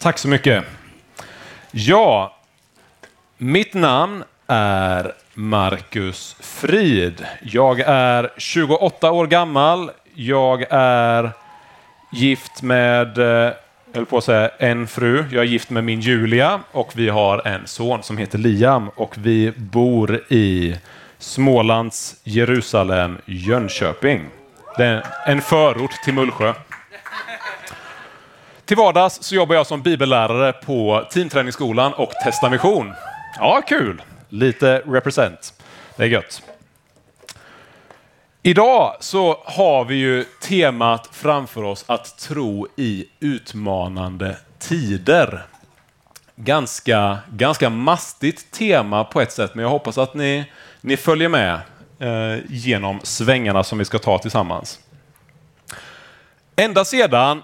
Tack så mycket. Ja, mitt namn är Marcus Frid. Jag är 28 år gammal. Jag är gift med, eh, jag höll på att säga en fru. Jag är gift med min Julia och vi har en son som heter Liam och vi bor i Smålands Jerusalem, Jönköping. Det är en förort till Mullsjö. Till vardags så jobbar jag som bibellärare på teamträningsskolan och testar mission. Ja, kul! Lite represent. Det är gött. Idag så har vi ju temat framför oss att tro i utmanande tider. Ganska, ganska mastigt tema på ett sätt, men jag hoppas att ni, ni följer med eh, genom svängarna som vi ska ta tillsammans. Ända sedan,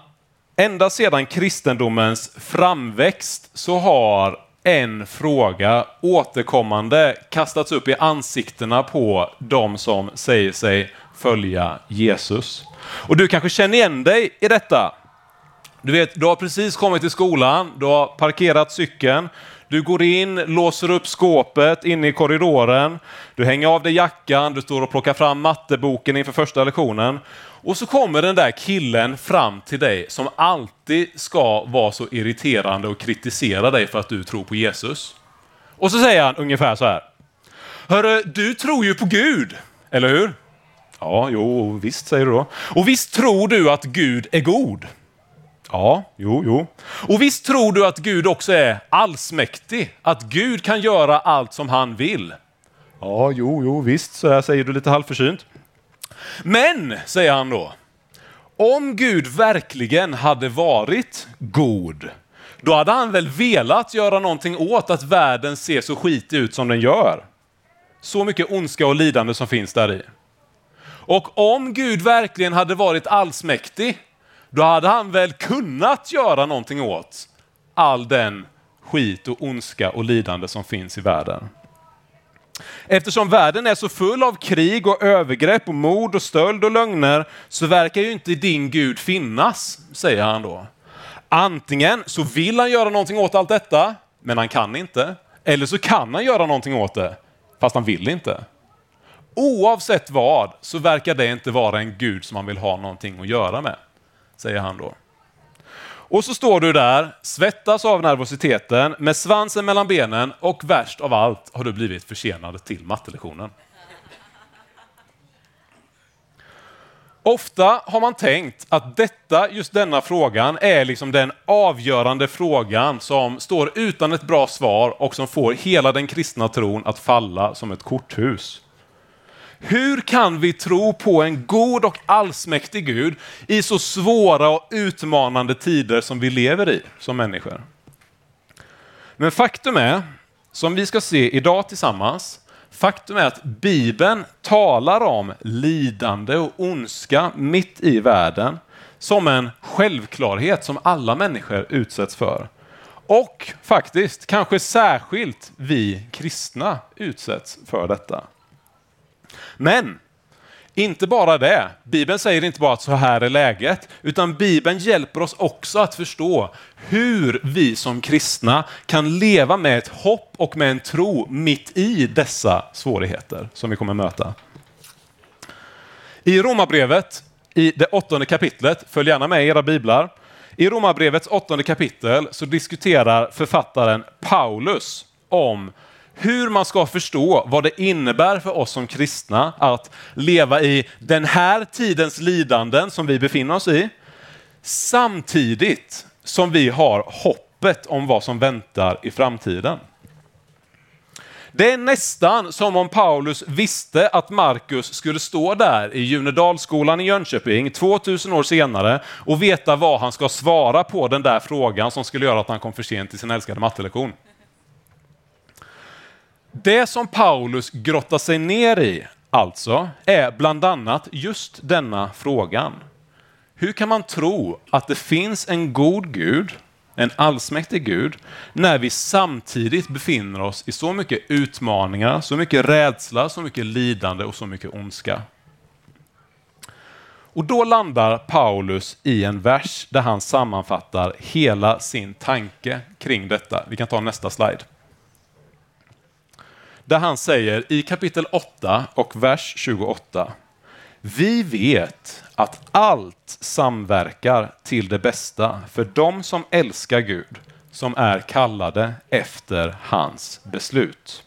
ända sedan kristendomens framväxt så har en fråga återkommande kastats upp i ansiktena på de som säger sig följa Jesus. Och du kanske känner igen dig i detta. Du vet, du har precis kommit till skolan, du har parkerat cykeln, du går in, låser upp skåpet inne i korridoren, du hänger av dig jackan, du står och plockar fram matteboken inför första lektionen. Och så kommer den där killen fram till dig som alltid ska vara så irriterande och kritisera dig för att du tror på Jesus. Och så säger han ungefär så här. Hörru, du tror ju på Gud, eller hur? Ja, jo, visst säger du då. Och visst tror du att Gud är god? Ja, jo, jo. Och visst tror du att Gud också är allsmäktig? Att Gud kan göra allt som han vill? Ja, jo, jo, visst, så här säger du lite halvförsynt. Men, säger han då, om Gud verkligen hade varit god, då hade han väl velat göra någonting åt att världen ser så skitig ut som den gör. Så mycket ondska och lidande som finns där i. Och om Gud verkligen hade varit allsmäktig, då hade han väl kunnat göra någonting åt all den skit och ondska och lidande som finns i världen. Eftersom världen är så full av krig och övergrepp och mord och stöld och lögner så verkar ju inte din Gud finnas, säger han då. Antingen så vill han göra någonting åt allt detta, men han kan inte. Eller så kan han göra någonting åt det, fast han vill inte. Oavsett vad så verkar det inte vara en Gud som man vill ha någonting att göra med, säger han då. Och så står du där, svettas av nervositeten, med svansen mellan benen och värst av allt har du blivit försenad till mattelektionen. Ofta har man tänkt att detta, just denna frågan, är liksom den avgörande frågan som står utan ett bra svar och som får hela den kristna tron att falla som ett korthus. Hur kan vi tro på en god och allsmäktig Gud i så svåra och utmanande tider som vi lever i som människor? Men faktum är, som vi ska se idag tillsammans, faktum är att Bibeln talar om lidande och ondska mitt i världen som en självklarhet som alla människor utsätts för. Och faktiskt, kanske särskilt vi kristna utsätts för detta. Men inte bara det. Bibeln säger inte bara att så här är läget, utan Bibeln hjälper oss också att förstå hur vi som kristna kan leva med ett hopp och med en tro mitt i dessa svårigheter som vi kommer möta. I Romarbrevet, i det åttonde kapitlet, följ gärna med i era biblar. I Romarbrevets åttonde kapitel så diskuterar författaren Paulus om hur man ska förstå vad det innebär för oss som kristna att leva i den här tidens lidanden som vi befinner oss i, samtidigt som vi har hoppet om vad som väntar i framtiden. Det är nästan som om Paulus visste att Markus skulle stå där i Junedalsskolan i Jönköping 2000 år senare och veta vad han ska svara på den där frågan som skulle göra att han kom för sent till sin älskade mattelektion. Det som Paulus grottar sig ner i, alltså, är bland annat just denna frågan. Hur kan man tro att det finns en god Gud, en allsmäktig Gud, när vi samtidigt befinner oss i så mycket utmaningar, så mycket rädsla, så mycket lidande och så mycket ondska? Och då landar Paulus i en vers där han sammanfattar hela sin tanke kring detta. Vi kan ta nästa slide. Där han säger i kapitel 8 och vers 28. Vi vet att allt samverkar till det bästa för dem som älskar Gud, som är kallade efter hans beslut.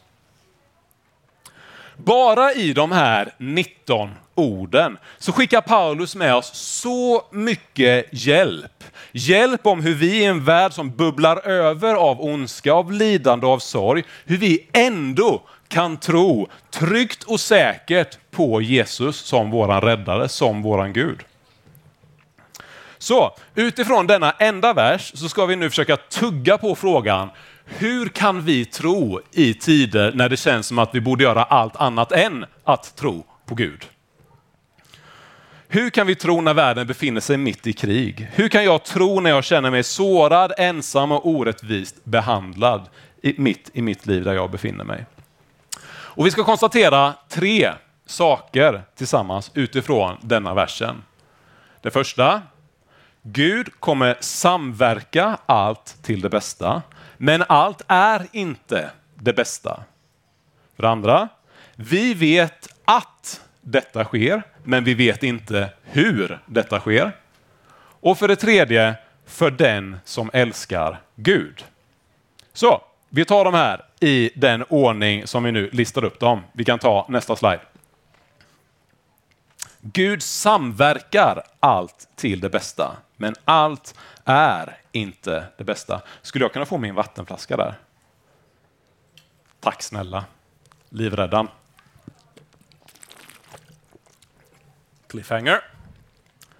Bara i de här 19 orden så skickar Paulus med oss så mycket hjälp. Hjälp om hur vi i en värld som bubblar över av ondska, av lidande och av sorg, hur vi ändå kan tro tryggt och säkert på Jesus som våran räddare, som våran Gud. Så utifrån denna enda vers så ska vi nu försöka tugga på frågan hur kan vi tro i tider när det känns som att vi borde göra allt annat än att tro på Gud? Hur kan vi tro när världen befinner sig mitt i krig? Hur kan jag tro när jag känner mig sårad, ensam och orättvist behandlad i, mitt i mitt liv där jag befinner mig? Och vi ska konstatera tre saker tillsammans utifrån denna versen. Det första, Gud kommer samverka allt till det bästa, men allt är inte det bästa. För det andra, vi vet att detta sker, men vi vet inte hur detta sker. Och för det tredje, för den som älskar Gud. Så, vi tar de här i den ordning som vi nu listar upp dem. Vi kan ta nästa slide. Gud samverkar allt till det bästa, men allt är inte det bästa. Skulle jag kunna få min vattenflaska där? Tack snälla. Livräddan. Cliffhanger.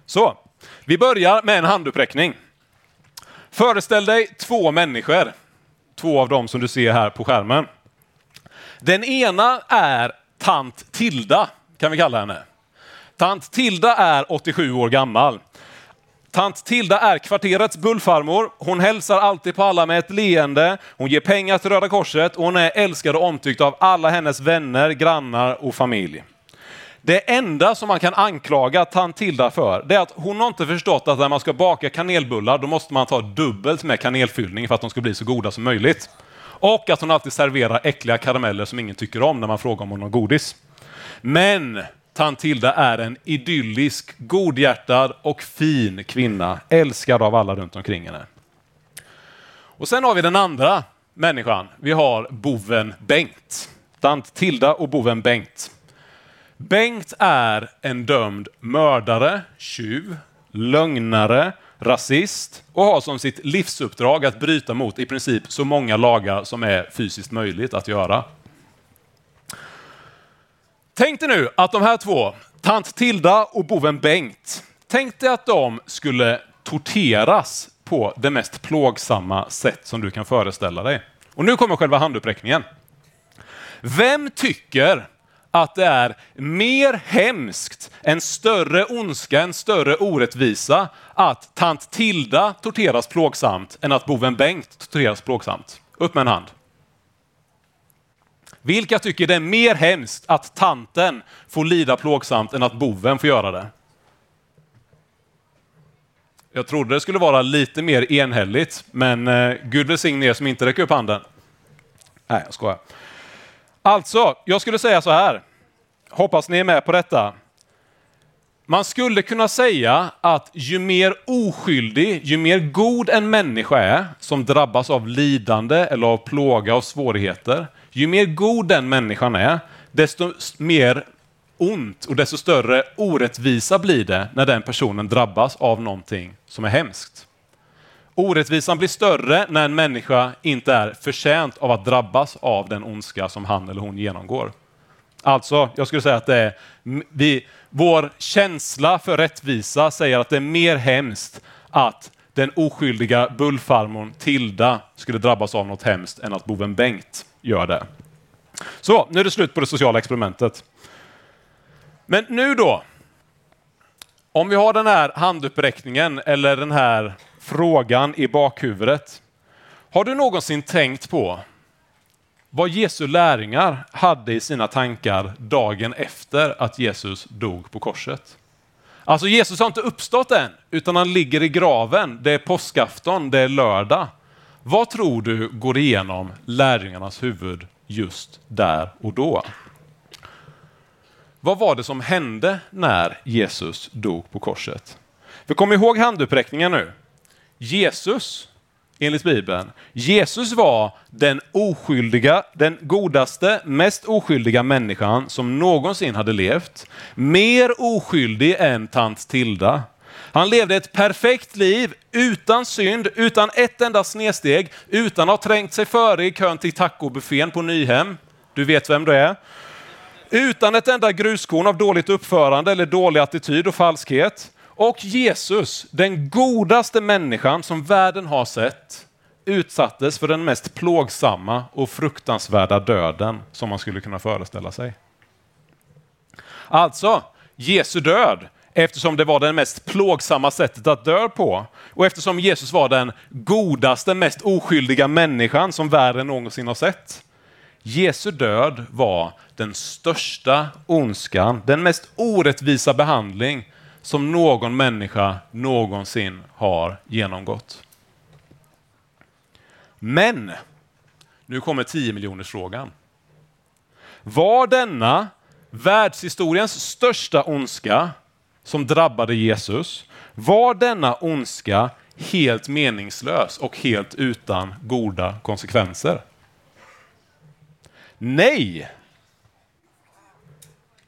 Så, vi börjar med en handuppräckning. Föreställ dig två människor. Två av dem som du ser här på skärmen. Den ena är tant Tilda, kan vi kalla henne. Tant Tilda är 87 år gammal. Tant Tilda är kvarterets bullfarmor. Hon hälsar alltid på alla med ett leende. Hon ger pengar till Röda Korset och hon är älskad och omtyckt av alla hennes vänner, grannar och familj. Det enda som man kan anklaga tant Tilda för, det är att hon har inte förstått att när man ska baka kanelbullar, då måste man ta dubbelt med kanelfyllning för att de ska bli så goda som möjligt. Och att hon alltid serverar äckliga karameller som ingen tycker om när man frågar om hon har godis. Men tant Tilda är en idyllisk, godhjärtad och fin kvinna, älskad av alla runt omkring henne. Och sen har vi den andra människan. Vi har boven Bengt. Tant Tilda och boven Bengt. Bengt är en dömd mördare, tjuv, lögnare, rasist och har som sitt livsuppdrag att bryta mot i princip så många lagar som är fysiskt möjligt att göra. Tänk dig nu att de här två, tant Tilda och boven Bengt, tänk dig att de skulle torteras på det mest plågsamma sätt som du kan föreställa dig. Och nu kommer själva handuppräckningen. Vem tycker att det är mer hemskt, en större ondska, en större orättvisa att tant Tilda torteras plågsamt än att boven Bengt torteras plågsamt? Upp med en hand. Vilka tycker det är mer hemskt att tanten får lida plågsamt än att boven får göra det? Jag trodde det skulle vara lite mer enhälligt, men eh, Gud välsigne er som inte räcker upp handen. Nej, jag skojar. Alltså, jag skulle säga så här. Hoppas ni är med på detta. Man skulle kunna säga att ju mer oskyldig, ju mer god en människa är som drabbas av lidande eller av plåga och svårigheter, ju mer god den människan är, desto mer ont och desto större orättvisa blir det när den personen drabbas av någonting som är hemskt. Orättvisan blir större när en människa inte är förtjänt av att drabbas av den ondska som han eller hon genomgår. Alltså, jag skulle säga att det är vi, vår känsla för rättvisa säger att det är mer hemskt att den oskyldiga bullfarmorn Tilda skulle drabbas av något hemskt än att boven Bengt gör det. Så, nu är det slut på det sociala experimentet. Men nu då. Om vi har den här handuppräckningen eller den här frågan i bakhuvudet. Har du någonsin tänkt på vad Jesu lärjungar hade i sina tankar dagen efter att Jesus dog på korset? Alltså Jesus har inte uppstått än, utan han ligger i graven. Det är påskafton, det är lördag. Vad tror du går igenom lärjungarnas huvud just där och då? Vad var det som hände när Jesus dog på korset? För kom ihåg handuppräckningen nu. Jesus, enligt Bibeln, Jesus var den oskyldiga, den godaste, mest oskyldiga människan som någonsin hade levt. Mer oskyldig än tant Tilda. Han levde ett perfekt liv utan synd, utan ett enda snedsteg, utan att ha trängt sig före i kön till tacobuffén på Nyhem. Du vet vem det är. Utan ett enda gruskorn av dåligt uppförande eller dålig attityd och falskhet. Och Jesus, den godaste människan som världen har sett, utsattes för den mest plågsamma och fruktansvärda döden som man skulle kunna föreställa sig. Alltså, Jesu död, eftersom det var det mest plågsamma sättet att dö på och eftersom Jesus var den godaste, mest oskyldiga människan som världen någonsin har sett. Jesu död var den största ondskan, den mest orättvisa behandling som någon människa någonsin har genomgått. Men, nu kommer 10 miljoners frågan. Var denna världshistoriens största ondska som drabbade Jesus, var denna ondska helt meningslös och helt utan goda konsekvenser? Nej!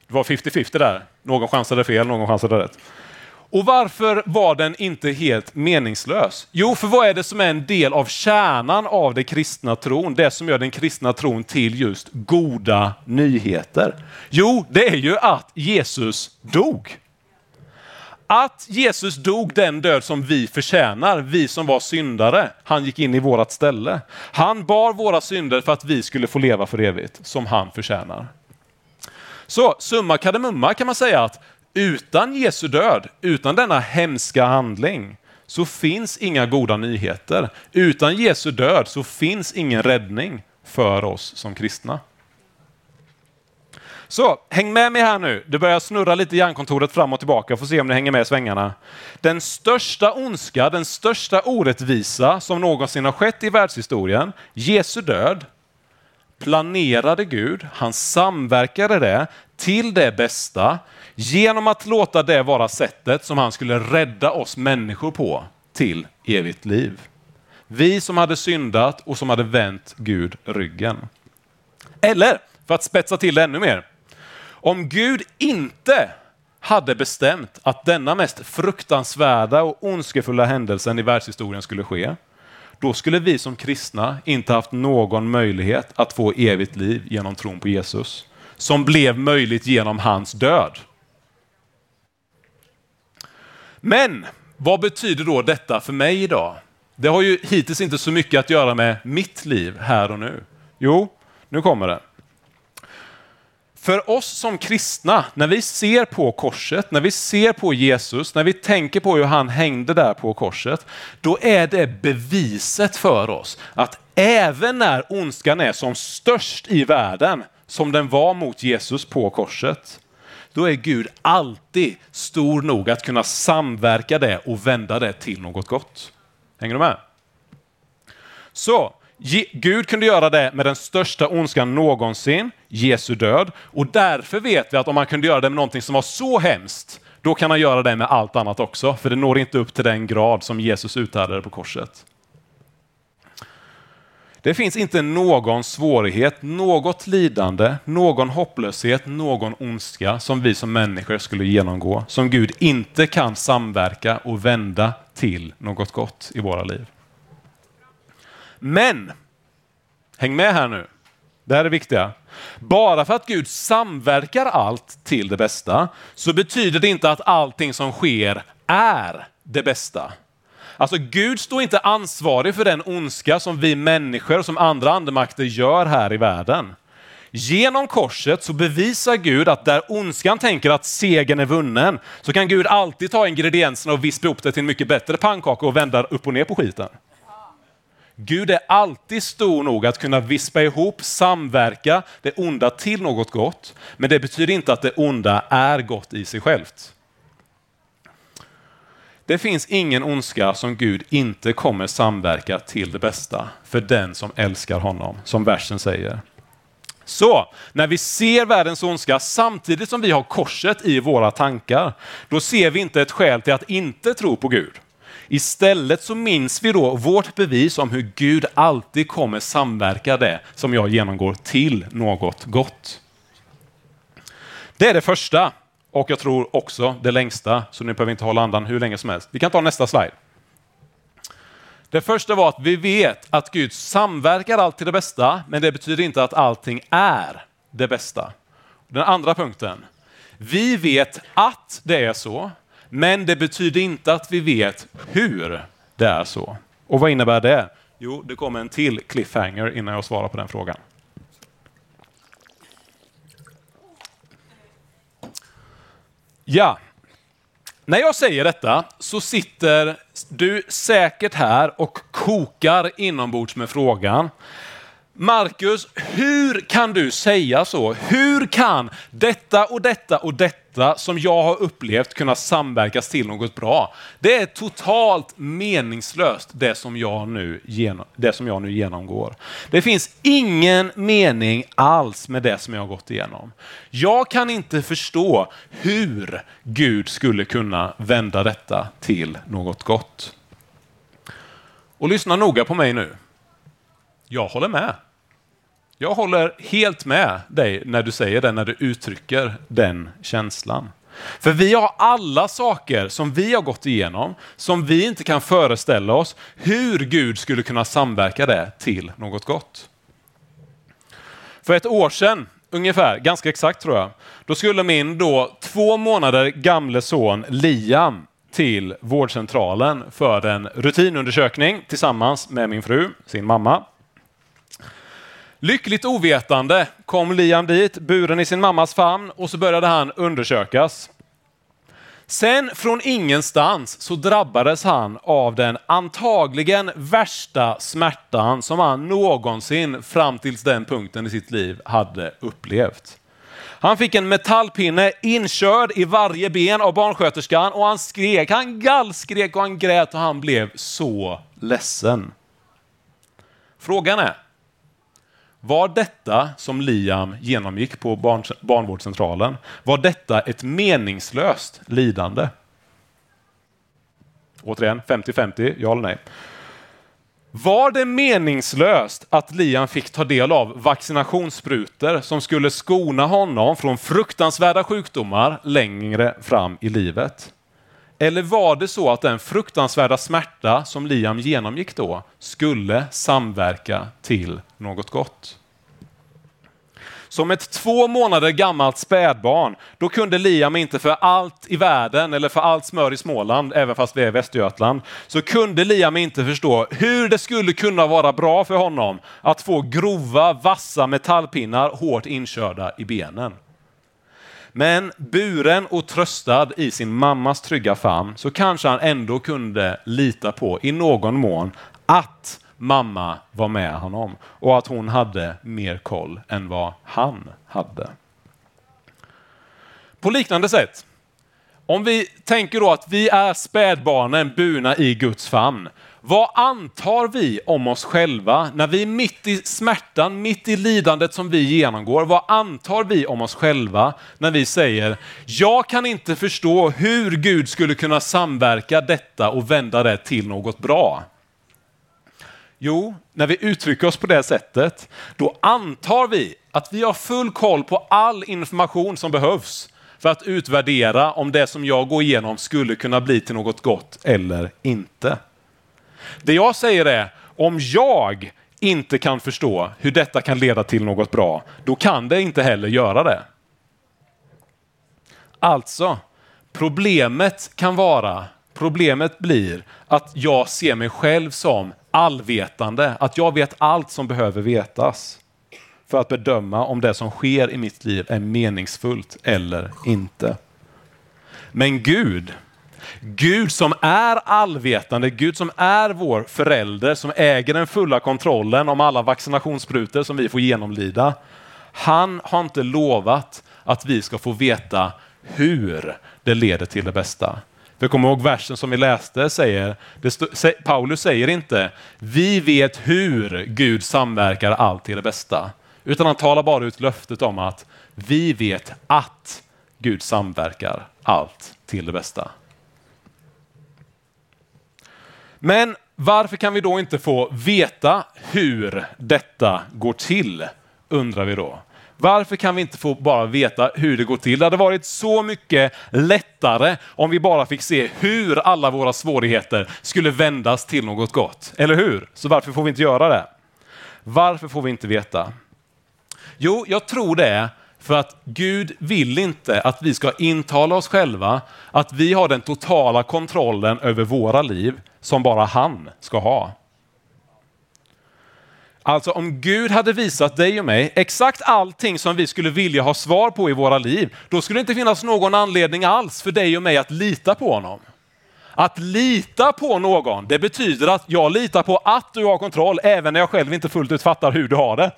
Det var 50-50 där. Någon chansade fel, någon chansade rätt. Och varför var den inte helt meningslös? Jo, för vad är det som är en del av kärnan av den kristna tron? Det som gör den kristna tron till just goda nyheter. Jo, det är ju att Jesus dog. Att Jesus dog den död som vi förtjänar, vi som var syndare. Han gick in i vårt ställe. Han bar våra synder för att vi skulle få leva för evigt, som han förtjänar. Så summa kardemumma kan man säga att utan Jesu död, utan denna hemska handling, så finns inga goda nyheter. Utan Jesu död så finns ingen räddning för oss som kristna. Så häng med mig här nu. Det börjar snurra lite i hjärnkontoret fram och tillbaka. Får se om ni hänger med i svängarna. Den största ondska, den största orättvisa som någonsin har skett i världshistorien, Jesu död, planerade Gud, han samverkade det till det bästa genom att låta det vara sättet som han skulle rädda oss människor på till evigt liv. Vi som hade syndat och som hade vänt Gud ryggen. Eller, för att spetsa till det ännu mer. Om Gud inte hade bestämt att denna mest fruktansvärda och ondskefulla händelsen i världshistorien skulle ske, då skulle vi som kristna inte haft någon möjlighet att få evigt liv genom tron på Jesus, som blev möjligt genom hans död. Men vad betyder då detta för mig idag? Det har ju hittills inte så mycket att göra med mitt liv här och nu. Jo, nu kommer det. För oss som kristna, när vi ser på korset, när vi ser på Jesus, när vi tänker på hur han hängde där på korset, då är det beviset för oss att även när ondskan är som störst i världen, som den var mot Jesus på korset, då är Gud alltid stor nog att kunna samverka det och vända det till något gott. Hänger du med? Så Gud kunde göra det med den största ondskan någonsin, Jesu död. Och därför vet vi att om han kunde göra det med någonting som var så hemskt, då kan han göra det med allt annat också. För det når inte upp till den grad som Jesus uthärdade på korset. Det finns inte någon svårighet, något lidande, någon hopplöshet, någon ondska som vi som människor skulle genomgå, som Gud inte kan samverka och vända till något gott i våra liv. Men, häng med här nu. Det här är det viktiga. Bara för att Gud samverkar allt till det bästa så betyder det inte att allting som sker är det bästa. Alltså Gud står inte ansvarig för den ondska som vi människor och som andra andemakter gör här i världen. Genom korset så bevisar Gud att där ondskan tänker att segern är vunnen, så kan Gud alltid ta ingredienserna och vispa ihop det till en mycket bättre pannkaka och vända upp och ner på skiten. Gud är alltid stor nog att kunna vispa ihop, samverka det onda till något gott. Men det betyder inte att det onda är gott i sig självt. Det finns ingen ondska som Gud inte kommer samverka till det bästa för den som älskar honom, som versen säger. Så, när vi ser världens ondska samtidigt som vi har korset i våra tankar, då ser vi inte ett skäl till att inte tro på Gud. Istället så minns vi då vårt bevis om hur Gud alltid kommer samverka det som jag genomgår till något gott. Det är det första och jag tror också det längsta, så ni behöver inte hålla andan hur länge som helst. Vi kan ta nästa slide. Det första var att vi vet att Gud samverkar allt till det bästa, men det betyder inte att allting är det bästa. Den andra punkten. Vi vet att det är så, men det betyder inte att vi vet hur det är så. Och vad innebär det? Jo, det kommer en till cliffhanger innan jag svarar på den frågan. Ja, när jag säger detta så sitter du säkert här och kokar inombords med frågan. Marcus, hur kan du säga så? Hur kan detta och detta och detta som jag har upplevt kunna samverkas till något bra? Det är totalt meningslöst det som jag nu, genom, det som jag nu genomgår. Det finns ingen mening alls med det som jag har gått igenom. Jag kan inte förstå hur Gud skulle kunna vända detta till något gott. Och lyssna noga på mig nu. Jag håller med. Jag håller helt med dig när du säger det, när du uttrycker den känslan. För vi har alla saker som vi har gått igenom, som vi inte kan föreställa oss hur Gud skulle kunna samverka det till något gott. För ett år sedan, ungefär, ganska exakt tror jag, då skulle min då två månader gamle son Liam till vårdcentralen för en rutinundersökning tillsammans med min fru, sin mamma. Lyckligt ovetande kom Liam dit, buren i sin mammas famn och så började han undersökas. Sen från ingenstans så drabbades han av den antagligen värsta smärtan som han någonsin fram till den punkten i sitt liv hade upplevt. Han fick en metallpinne inkörd i varje ben av barnsköterskan och han skrek, han gallskrek och han grät och han blev så ledsen. Frågan är, var detta som Liam genomgick på barn, barnvårdscentralen, var detta ett meningslöst lidande? Återigen, 50-50, ja eller nej. Var det meningslöst att Liam fick ta del av vaccinationssprutor som skulle skona honom från fruktansvärda sjukdomar längre fram i livet? Eller var det så att den fruktansvärda smärta som Liam genomgick då skulle samverka till något gott? Som ett två månader gammalt spädbarn, då kunde Liam inte för allt i världen eller för allt smör i Småland, även fast vi är i Västergötland, så kunde Liam inte förstå hur det skulle kunna vara bra för honom att få grova, vassa metallpinnar hårt inkörda i benen. Men buren och tröstad i sin mammas trygga famn så kanske han ändå kunde lita på i någon mån att mamma var med honom och att hon hade mer koll än vad han hade. På liknande sätt, om vi tänker då att vi är spädbarnen burna i Guds famn, vad antar vi om oss själva när vi är mitt i smärtan, mitt i lidandet som vi genomgår? Vad antar vi om oss själva när vi säger, jag kan inte förstå hur Gud skulle kunna samverka detta och vända det till något bra? Jo, när vi uttrycker oss på det sättet, då antar vi att vi har full koll på all information som behövs för att utvärdera om det som jag går igenom skulle kunna bli till något gott eller inte. Det jag säger är, om jag inte kan förstå hur detta kan leda till något bra, då kan det inte heller göra det. Alltså, problemet kan vara, problemet blir att jag ser mig själv som allvetande, att jag vet allt som behöver vetas för att bedöma om det som sker i mitt liv är meningsfullt eller inte. Men Gud, Gud som är allvetande, Gud som är vår förälder, som äger den fulla kontrollen om alla vaccinationssprutor som vi får genomlida. Han har inte lovat att vi ska få veta hur det leder till det bästa. För kom ihåg versen som vi läste säger, stå, Paulus säger inte vi vet hur Gud samverkar allt till det bästa. Utan han talar bara ut löftet om att vi vet att Gud samverkar allt till det bästa. Men varför kan vi då inte få veta hur detta går till? Undrar vi då. Varför kan vi inte få bara veta hur det går till? Det hade varit så mycket lättare om vi bara fick se hur alla våra svårigheter skulle vändas till något gott. Eller hur? Så varför får vi inte göra det? Varför får vi inte veta? Jo, jag tror det är för att Gud vill inte att vi ska intala oss själva att vi har den totala kontrollen över våra liv som bara han ska ha. Alltså om Gud hade visat dig och mig exakt allting som vi skulle vilja ha svar på i våra liv, då skulle det inte finnas någon anledning alls för dig och mig att lita på honom. Att lita på någon, det betyder att jag litar på att du har kontroll, även när jag själv inte fullt ut fattar hur du har det.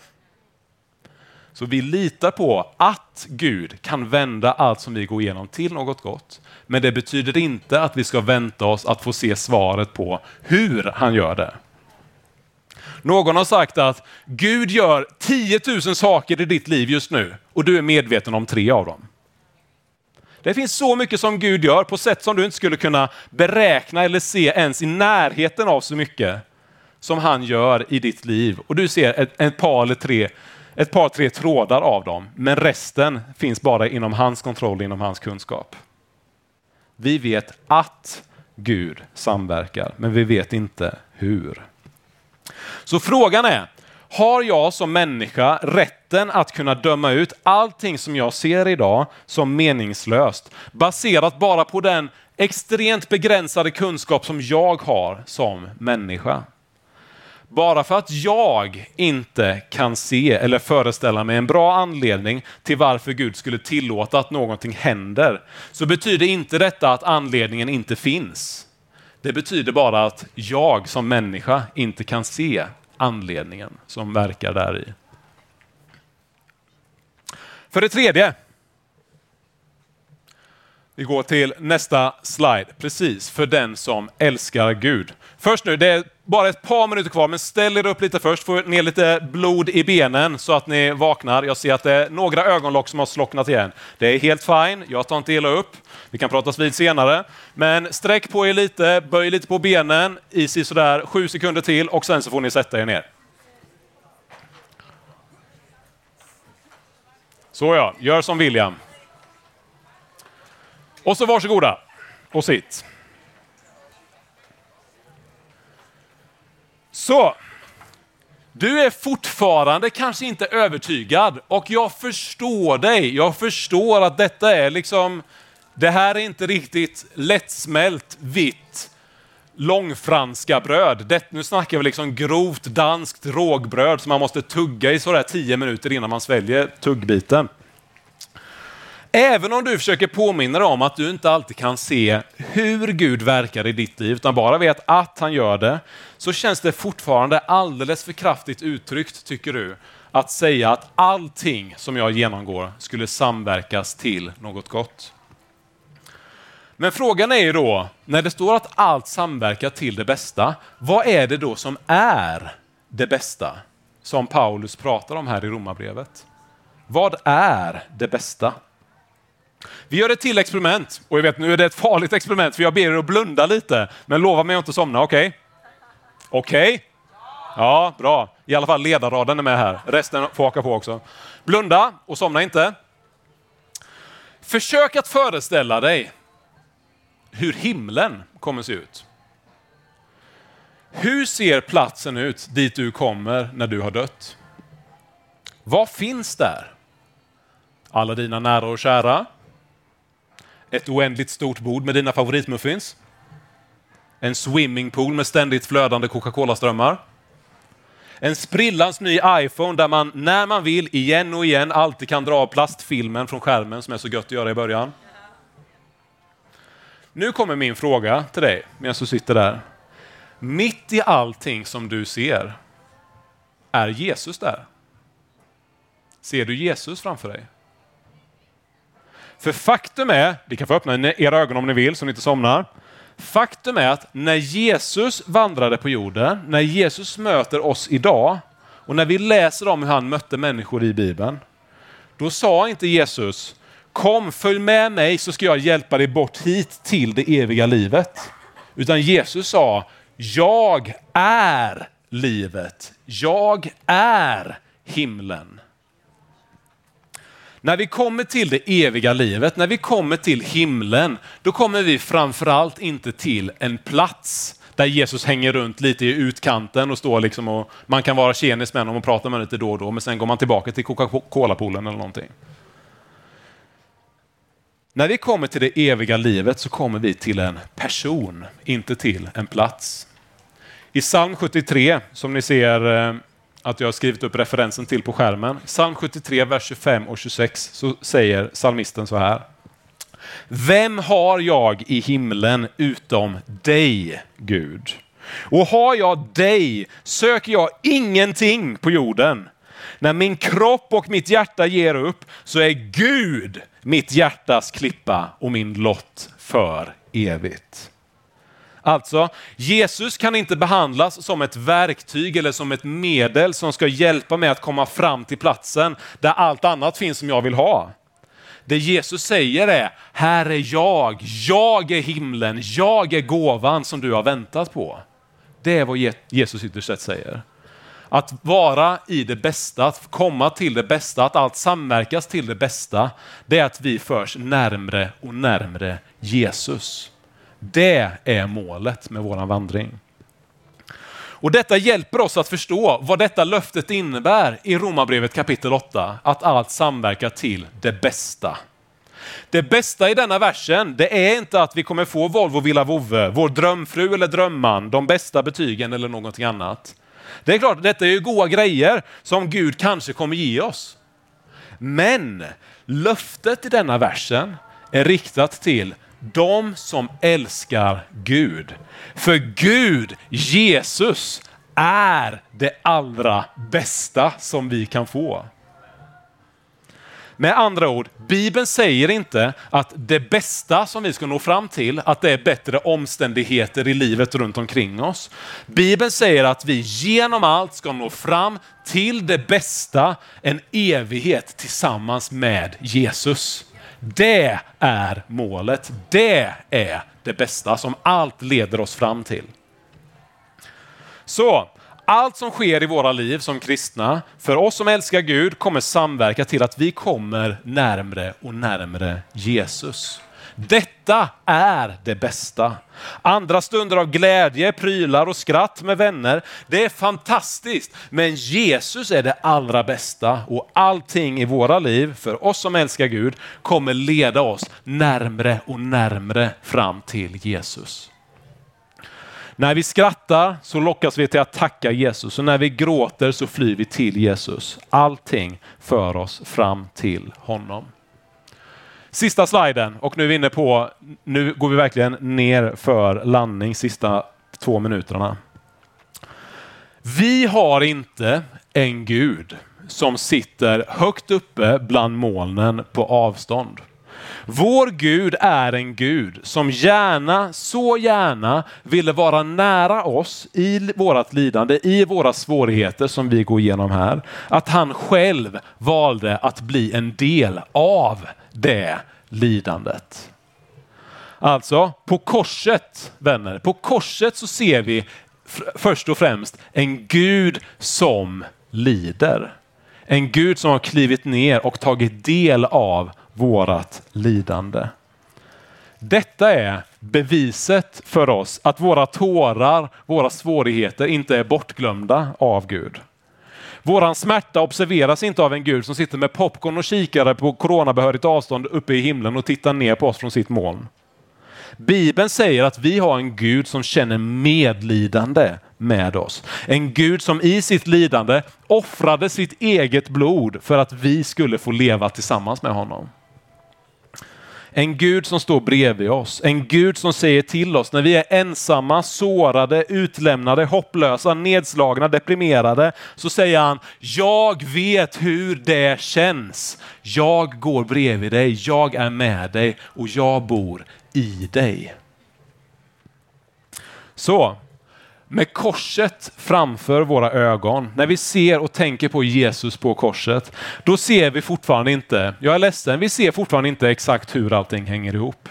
Så vi litar på att Gud kan vända allt som vi går igenom till något gott. Men det betyder inte att vi ska vänta oss att få se svaret på hur han gör det. Någon har sagt att Gud gör 10 000 saker i ditt liv just nu och du är medveten om tre av dem. Det finns så mycket som Gud gör på sätt som du inte skulle kunna beräkna eller se ens i närheten av så mycket som han gör i ditt liv. Och du ser ett, ett par eller tre ett par, tre trådar av dem, men resten finns bara inom hans kontroll, inom hans kunskap. Vi vet att Gud samverkar, men vi vet inte hur. Så frågan är, har jag som människa rätten att kunna döma ut allting som jag ser idag som meningslöst, baserat bara på den extremt begränsade kunskap som jag har som människa? Bara för att jag inte kan se eller föreställa mig en bra anledning till varför Gud skulle tillåta att någonting händer, så betyder inte detta att anledningen inte finns. Det betyder bara att jag som människa inte kan se anledningen som verkar där i. För det tredje, vi går till nästa slide, precis för den som älskar Gud. Först nu, det är bara ett par minuter kvar, men ställ er upp lite först, få ner lite blod i benen så att ni vaknar. Jag ser att det är några ögonlock som har slocknat igen. Det är helt fine, jag tar inte illa upp. Vi kan pratas vid senare. Men sträck på er lite, böj lite på benen i sådär sju sekunder till och sen så får ni sätta er ner. Så ja, gör som William. Och så varsågoda och sitt. Så, du är fortfarande kanske inte övertygad och jag förstår dig. Jag förstår att detta är liksom, det här är inte riktigt lättsmält vitt långfranska bröd. Det, nu snackar vi liksom grovt danskt rågbröd som man måste tugga i sådär tio minuter innan man sväljer tuggbiten. Även om du försöker påminna dig om att du inte alltid kan se hur Gud verkar i ditt liv, utan bara vet att han gör det, så känns det fortfarande alldeles för kraftigt uttryckt, tycker du, att säga att allting som jag genomgår skulle samverkas till något gott. Men frågan är ju då, när det står att allt samverkar till det bästa, vad är det då som är det bästa? Som Paulus pratar om här i Romarbrevet. Vad är det bästa? Vi gör ett till experiment. Och jag vet, nu är det ett farligt experiment för jag ber er att blunda lite. Men lova mig att inte somna, okej? Okay? Okej? Okay? Ja, bra. I alla fall ledarraden är med här. Resten får haka på också. Blunda och somna inte. Försök att föreställa dig hur himlen kommer se ut. Hur ser platsen ut dit du kommer när du har dött? Vad finns där? Alla dina nära och kära? Ett oändligt stort bord med dina favoritmuffins. En swimmingpool med ständigt flödande Coca-Cola-strömmar. En sprillans ny iPhone där man när man vill, igen och igen, alltid kan dra plastfilmen från skärmen som är så gött att göra i början. Nu kommer min fråga till dig medan du sitter där. Mitt i allting som du ser, är Jesus där? Ser du Jesus framför dig? För faktum är, ni kan få öppna era ögon om ni vill så ni inte somnar. Faktum är att när Jesus vandrade på jorden, när Jesus möter oss idag och när vi läser om hur han mötte människor i Bibeln, då sa inte Jesus kom följ med mig så ska jag hjälpa dig bort hit till det eviga livet. Utan Jesus sa jag är livet. Jag är himlen. När vi kommer till det eviga livet, när vi kommer till himlen, då kommer vi framförallt inte till en plats där Jesus hänger runt lite i utkanten och står liksom och man kan vara tjenis med honom och prata med honom lite då och då, men sen går man tillbaka till Coca-Cola-poolen eller någonting. När vi kommer till det eviga livet så kommer vi till en person, inte till en plats. I psalm 73, som ni ser eh, att jag har skrivit upp referensen till på skärmen. Psalm 73, vers 25 och 26 så säger psalmisten så här. Vem har jag i himlen utom dig, Gud? Och har jag dig söker jag ingenting på jorden. När min kropp och mitt hjärta ger upp så är Gud mitt hjärtas klippa och min lott för evigt. Alltså, Jesus kan inte behandlas som ett verktyg eller som ett medel som ska hjälpa mig att komma fram till platsen där allt annat finns som jag vill ha. Det Jesus säger är, här är jag, jag är himlen, jag är gåvan som du har väntat på. Det är vad Jesus ytterst sett säger. Att vara i det bästa, att komma till det bästa, att allt samverkas till det bästa, det är att vi förs närmre och närmre Jesus. Det är målet med vår vandring. Och Detta hjälper oss att förstå vad detta löftet innebär i Romarbrevet kapitel 8, att allt samverkar till det bästa. Det bästa i denna versen, det är inte att vi kommer få Volvo Villa Vove, vår drömfru eller drömman, de bästa betygen eller någonting annat. Det är klart, detta är ju goda grejer som Gud kanske kommer ge oss. Men löftet i denna versen är riktat till de som älskar Gud. För Gud, Jesus, är det allra bästa som vi kan få. Med andra ord, Bibeln säger inte att det bästa som vi ska nå fram till, att det är bättre omständigheter i livet runt omkring oss. Bibeln säger att vi genom allt ska nå fram till det bästa, en evighet tillsammans med Jesus. Det är målet. Det är det bästa som allt leder oss fram till. Så allt som sker i våra liv som kristna, för oss som älskar Gud, kommer samverka till att vi kommer närmre och närmre Jesus. Detta är det bästa. Andra stunder av glädje, prylar och skratt med vänner, det är fantastiskt. Men Jesus är det allra bästa och allting i våra liv, för oss som älskar Gud, kommer leda oss närmre och närmre fram till Jesus. När vi skrattar så lockas vi till att tacka Jesus och när vi gråter så flyr vi till Jesus. Allting för oss fram till honom. Sista sliden och nu är vi inne på, nu går vi verkligen ner för landning sista två minuterna. Vi har inte en Gud som sitter högt uppe bland molnen på avstånd. Vår Gud är en Gud som gärna, så gärna ville vara nära oss i vårt lidande, i våra svårigheter som vi går igenom här. Att han själv valde att bli en del av det lidandet. Alltså, på korset, vänner, på korset så ser vi först och främst en Gud som lider. En Gud som har klivit ner och tagit del av vårat lidande. Detta är beviset för oss att våra tårar, våra svårigheter inte är bortglömda av Gud. Våran smärta observeras inte av en Gud som sitter med popcorn och kikare på coronabehörigt avstånd uppe i himlen och tittar ner på oss från sitt moln. Bibeln säger att vi har en Gud som känner medlidande med oss. En Gud som i sitt lidande offrade sitt eget blod för att vi skulle få leva tillsammans med honom. En Gud som står bredvid oss. En Gud som säger till oss när vi är ensamma, sårade, utlämnade, hopplösa, nedslagna, deprimerade. Så säger han, jag vet hur det känns. Jag går bredvid dig, jag är med dig och jag bor i dig. Så, med korset framför våra ögon, när vi ser och tänker på Jesus på korset, då ser vi fortfarande inte, jag är ledsen, vi ser fortfarande inte exakt hur allting hänger ihop.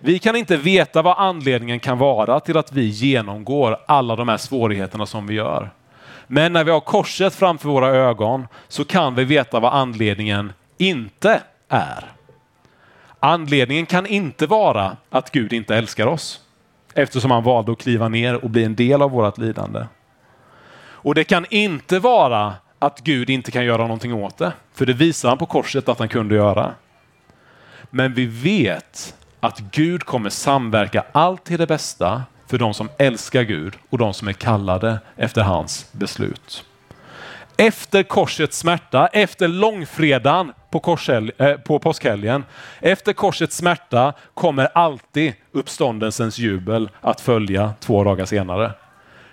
Vi kan inte veta vad anledningen kan vara till att vi genomgår alla de här svårigheterna som vi gör. Men när vi har korset framför våra ögon så kan vi veta vad anledningen inte är. Anledningen kan inte vara att Gud inte älskar oss eftersom han valde att kliva ner och bli en del av vårt lidande. Och det kan inte vara att Gud inte kan göra någonting åt det, för det visar han på korset att han kunde göra. Men vi vet att Gud kommer samverka allt till det bästa för de som älskar Gud och de som är kallade efter hans beslut. Efter korsets smärta, efter långfredagen på, korshel, eh, på påskhelgen, efter korsets smärta kommer alltid uppståndelsens jubel att följa två dagar senare.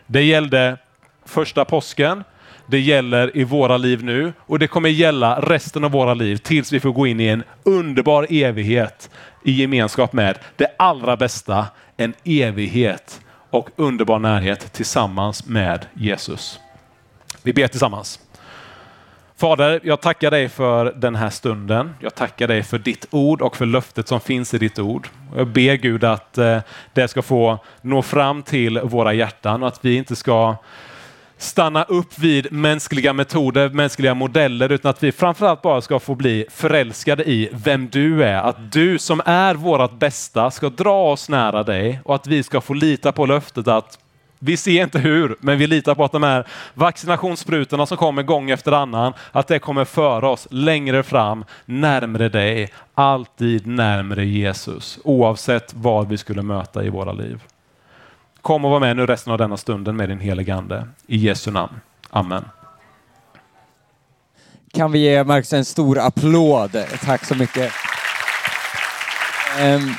Det gällde första påsken, det gäller i våra liv nu och det kommer gälla resten av våra liv tills vi får gå in i en underbar evighet i gemenskap med det allra bästa, en evighet och underbar närhet tillsammans med Jesus. Vi ber tillsammans. Fader, jag tackar dig för den här stunden. Jag tackar dig för ditt ord och för löftet som finns i ditt ord. Jag ber Gud att eh, det ska få nå fram till våra hjärtan och att vi inte ska stanna upp vid mänskliga metoder, mänskliga modeller, utan att vi framförallt bara ska få bli förälskade i vem du är. Att du som är vårt bästa ska dra oss nära dig och att vi ska få lita på löftet att vi ser inte hur, men vi litar på att de här vaccinationssprutorna som kommer gång efter annan, att det kommer föra oss längre fram, närmre dig, alltid närmre Jesus, oavsett vad vi skulle möta i våra liv. Kom och var med nu resten av denna stunden med din helige Ande. I Jesu namn. Amen. Kan vi ge Marcus en stor applåd? Tack så mycket. Um.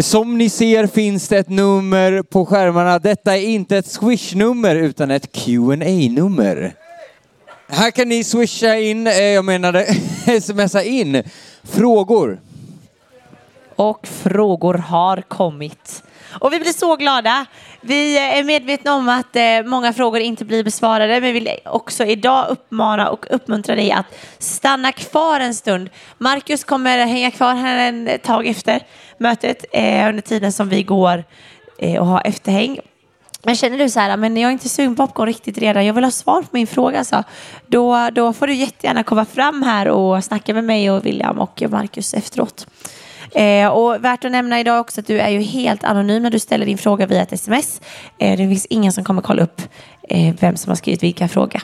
Som ni ser finns det ett nummer på skärmarna. Detta är inte ett swish-nummer utan ett qa nummer Här kan ni swisha in, eh, jag menade smsa in, frågor. Och frågor har kommit. Och vi blir så glada. Vi eh, är medvetna om att eh, många frågor inte blir besvarade, men vi vill också idag uppmana och uppmuntra dig att stanna kvar en stund. Marcus kommer hänga kvar här en tag efter mötet eh, under tiden som vi går och har efterhäng. Men känner du så här, men jag är inte sugen på popcorn riktigt redan, jag vill ha svar på min fråga, så då, då får du jättegärna komma fram här och snacka med mig och William och Marcus efteråt. Eh, och värt att nämna idag också att du är ju helt anonym när du ställer din fråga via ett sms. Eh, det finns ingen som kommer kolla upp eh, vem som har skrivit vilka fråga.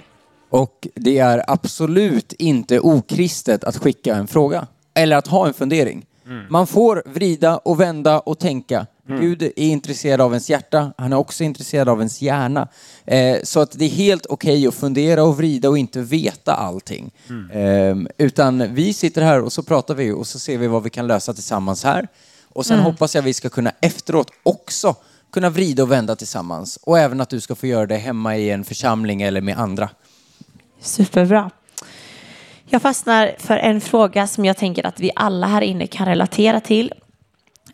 Och det är absolut inte okristet att skicka en fråga eller att ha en fundering. Mm. Man får vrida och vända och tänka. Mm. Gud är intresserad av ens hjärta, han är också intresserad av ens hjärna. Eh, så att det är helt okej okay att fundera och vrida och inte veta allting. Mm. Eh, utan vi sitter här och så pratar vi och så ser vi vad vi kan lösa tillsammans här. Och sen mm. hoppas jag vi ska kunna efteråt också kunna vrida och vända tillsammans. Och även att du ska få göra det hemma i en församling eller med andra. Superbra. Jag fastnar för en fråga som jag tänker att vi alla här inne kan relatera till.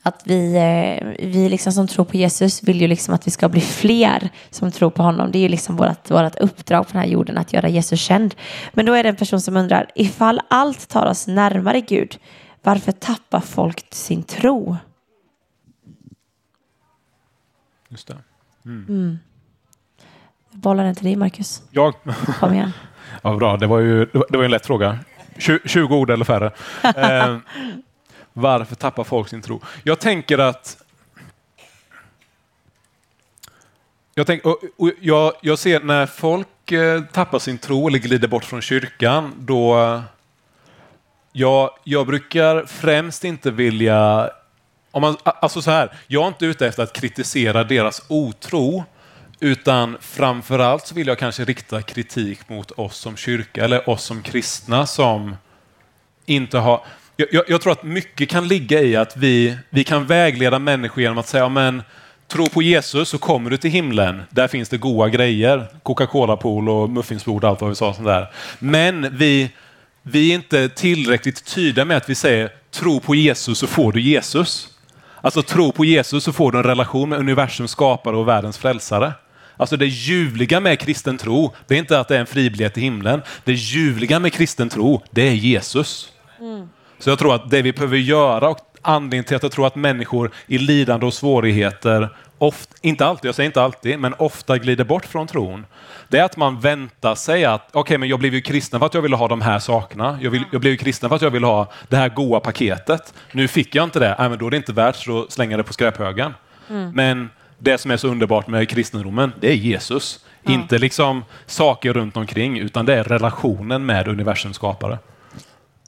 Att vi, eh, vi liksom som tror på Jesus vill ju liksom att vi ska bli fler som tror på honom. Det är ju liksom vårt, vårt uppdrag på den här jorden att göra Jesus känd. Men då är det en person som undrar, ifall allt tar oss närmare Gud, varför tappar folk sin tro? Just det. Mm. Mm. Bollar den till dig, Marcus. Jag? Kom igen. Ja, bra. Det var ju det var en lätt fråga. 20 ord eller färre. varför tappar folk sin tro? Jag tänker att jag, tänk, och, och jag, jag, ser när folk eh, tappar sin tro eller glider bort från kyrkan, då jag, jag brukar främst inte vilja... Om man, alltså så här, jag är inte ute efter att kritisera deras otro, utan framförallt så vill jag kanske rikta kritik mot oss som kyrka eller oss som kristna som inte har... Jag, jag, jag tror att mycket kan ligga i att vi, vi kan vägleda människor genom att säga, men tro på Jesus så kommer du till himlen. Där finns det goda grejer. Coca-Cola-pool och muffinsbord och allt vad vi sa. Sånt där. Men vi, vi är inte tillräckligt tydliga med att vi säger tro på Jesus så får du Jesus. Alltså tro på Jesus så får du en relation med universums skapare och världens frälsare. Alltså det ljuvliga med kristen tro, det är inte att det är en fribiljett till himlen. Det ljuvliga med kristen tro, det är Jesus. Mm. Så jag tror att det vi behöver göra och anledningen till att jag tror att människor i lidande och svårigheter, ofta, inte alltid, jag säger inte alltid, men ofta glider bort från tron. Det är att man väntar sig att, okej, okay, men jag blev ju kristen för att jag ville ha de här sakerna. Jag, vill, jag blev ju kristen för att jag ville ha det här goa paketet. Nu fick jag inte det, Nej, men då är det inte värt så att slänga det på skräphögen. Mm. Men det som är så underbart med kristendomen, det är Jesus. Ja. Inte liksom saker runt omkring, utan det är relationen med universums skapare.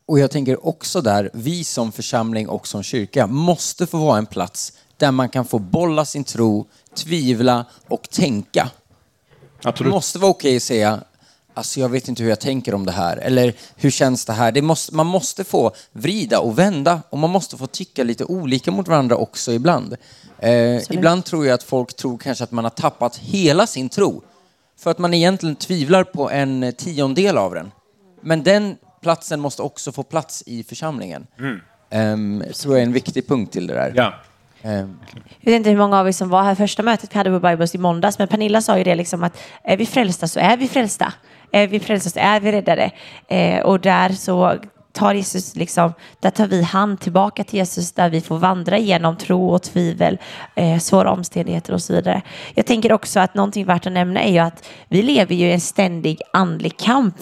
Och jag tänker också där, vi som församling och som kyrka måste få vara en plats där man kan få bolla sin tro, tvivla och tänka. Absolut. Det måste vara okej okay att säga, alltså jag vet inte hur jag tänker om det här, eller hur känns det här? Det måste, man måste få vrida och vända och man måste få tycka lite olika mot varandra också ibland. Eh, ibland tror jag att folk tror kanske att man har tappat hela sin tro, för att man egentligen tvivlar på en tiondel av den. Men den platsen måste också få plats i församlingen. Mm. Um, tror jag är en viktig punkt till det där. Ja. Um. Jag vet inte hur många av er som var här första mötet vi hade på Bibles i måndags, men Pernilla sa ju det liksom att är vi frälsta så är vi frälsta. Är vi frälsta så är vi räddade. Eh, och där så tar Jesus liksom, där tar vi hand tillbaka till Jesus där vi får vandra igenom tro och tvivel, eh, svåra omständigheter och så vidare. Jag tänker också att någonting värt att nämna är ju att vi lever ju i en ständig andlig kamp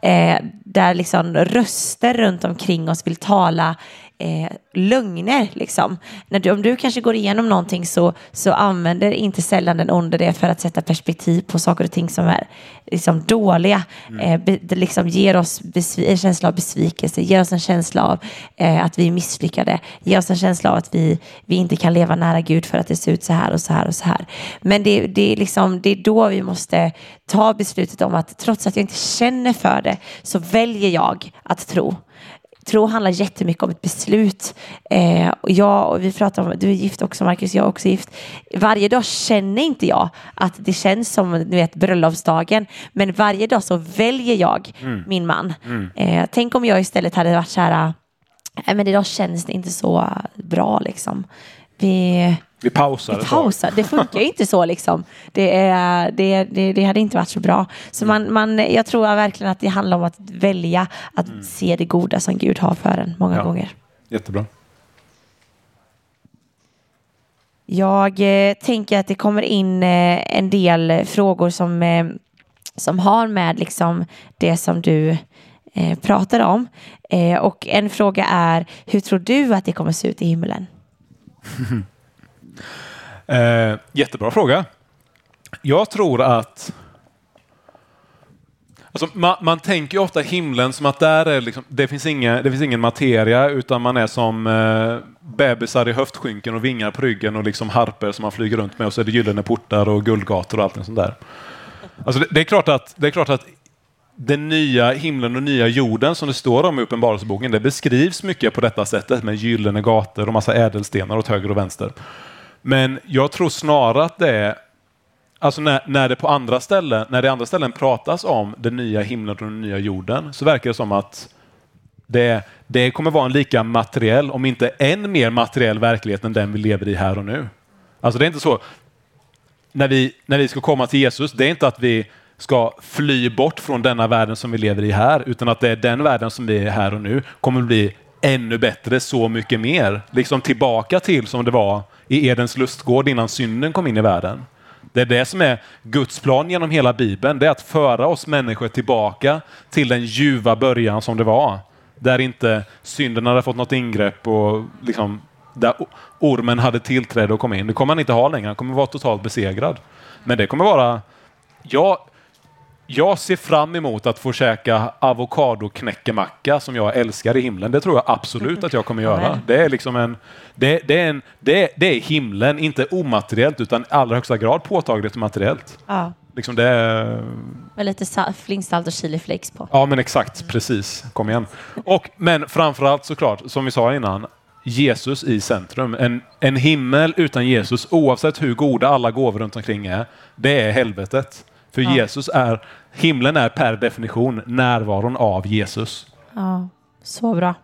eh, där liksom röster runt omkring oss vill tala eh, lögner. Liksom. När du, om du kanske går igenom någonting så, så använder inte sällan den onde det för att sätta perspektiv på saker och ting som är liksom, dåliga. Mm. Eh, be, det liksom ger oss en känsla av besvikelse, ger oss en känsla av eh, att vi är misslyckade, ger oss en känsla av att vi, vi inte kan leva nära Gud för att det ser ut så här och så här och så här. Men det, det, är, liksom, det är då vi måste ta beslutet om att trots att jag inte känner för det så väljer jag att tro tro handlar jättemycket om ett beslut. Eh, och jag, och vi pratar om, du är gift också Marcus, jag är också gift. Varje dag känner inte jag att det känns som du vet, bröllopsdagen, men varje dag så väljer jag mm. min man. Mm. Eh, tänk om jag istället hade varit så här, äh, men idag känns det inte så bra liksom. Vi, vi pausar. Vi pausar. Det funkar ju inte så liksom. Det, är, det, det, det hade inte varit så bra. Så man, man, jag tror verkligen att det handlar om att välja att mm. se det goda som Gud har för en många ja. gånger. Jättebra. Jag eh, tänker att det kommer in eh, en del frågor som, eh, som har med liksom det som du eh, pratar om. Eh, och en fråga är, hur tror du att det kommer se ut i himlen? Eh, jättebra fråga. Jag tror att Alltså, man, man tänker ofta himlen som att där är liksom, det, finns inga, det finns ingen materia utan man är som eh, bebisar i höftskynken och vingar på ryggen och liksom harper som man flyger runt med och så är det gyllene portar och guldgator och allt sånt där. Alltså, det, det, är klart att, det är klart att den nya himlen och nya jorden som det står om i Uppenbarelseboken, det beskrivs mycket på detta sättet med gyllene gator och massa ädelstenar åt höger och vänster. Men jag tror snarare att det är Alltså när, när det på andra ställen, när det andra ställen pratas om den nya himlen och den nya jorden så verkar det som att det, det kommer vara en lika materiell, om inte än mer materiell verklighet än den vi lever i här och nu. Alltså det är inte så, när vi, när vi ska komma till Jesus, det är inte att vi ska fly bort från denna världen som vi lever i här, utan att det är den världen som vi är här och nu kommer bli ännu bättre, så mycket mer. Liksom tillbaka till som det var i Edens lustgård innan synden kom in i världen. Det är det som är Guds plan genom hela Bibeln. Det är att föra oss människor tillbaka till den ljuva början som det var. Där inte synden hade fått något ingrepp och liksom, där ormen hade tillträde och kom in. Det kommer han inte ha längre. Han kommer vara totalt besegrad. Men det kommer vara... Jag, jag ser fram emot att få käka avokadoknäckemacka som jag älskar i himlen. Det tror jag absolut att jag kommer göra. Det är liksom en, det, det är, en, det, det är himlen, inte omateriellt utan i allra högsta grad påtagligt och materiellt. Ja. Liksom det är... Med lite sa- flingsalt och chiliflakes på. Ja, men exakt. Precis. Kom igen. Och, men framförallt såklart, som vi sa innan, Jesus i centrum. En, en himmel utan Jesus, oavsett hur goda alla gåvor runt omkring är, det är helvetet. För Ja. Jesus är, himlen är per definition närvaron av Jesus. Ja, så bra.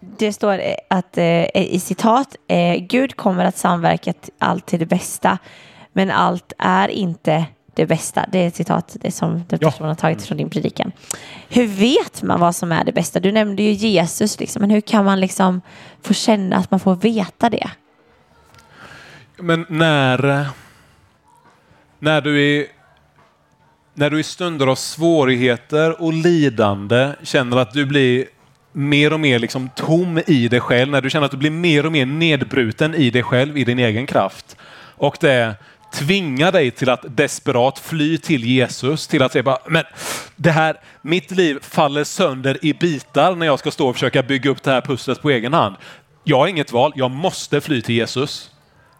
Det står eh, att eh, i citat, eh, Gud kommer att samverka allt till det bästa, men allt är inte det bästa. Det är ett citat det som den Ja. har tagit från din predikan. Hur vet man vad som är det bästa? Du nämnde ju Jesus, liksom, men hur kan man liksom få känna att man får veta det? Men när, när du i när du i stunder av svårigheter och lidande känner att du blir mer och mer liksom tom i dig själv, när du känner att du blir mer och mer nedbruten i dig själv, i din egen kraft. Och det tvingar dig till att desperat fly till Jesus, till att säga bara, men det här, mitt liv faller sönder i bitar när jag ska stå och försöka bygga upp det här pusslet på egen hand. Jag har inget val, jag måste fly till Jesus.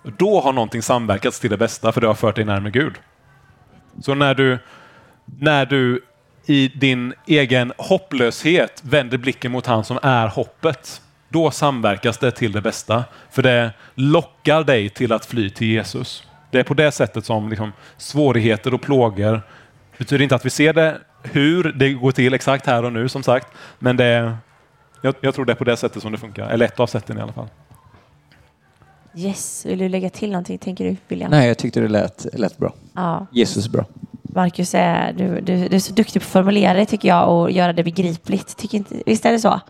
Då har någonting samverkats till det bästa, för det har fört dig närmare Gud. Så när du, när du i din egen hopplöshet vänder blicken mot han som är hoppet, då samverkas det till det bästa. För det lockar dig till att fly till Jesus. Det är på det sättet som liksom, svårigheter och plågor betyder inte att vi ser det hur det går till exakt här och nu som sagt. Men det jag, jag tror det är på det sättet som det funkar. Eller ett av sätten i alla fall. Yes, vill du lägga till någonting, tänker du, William? Nej, jag tyckte det lät, lät bra. Ja. Jesus bra. Marcus, är, du, du, du är så duktig på att formulera det tycker jag och göra det begripligt. Tycker inte, visst är det så?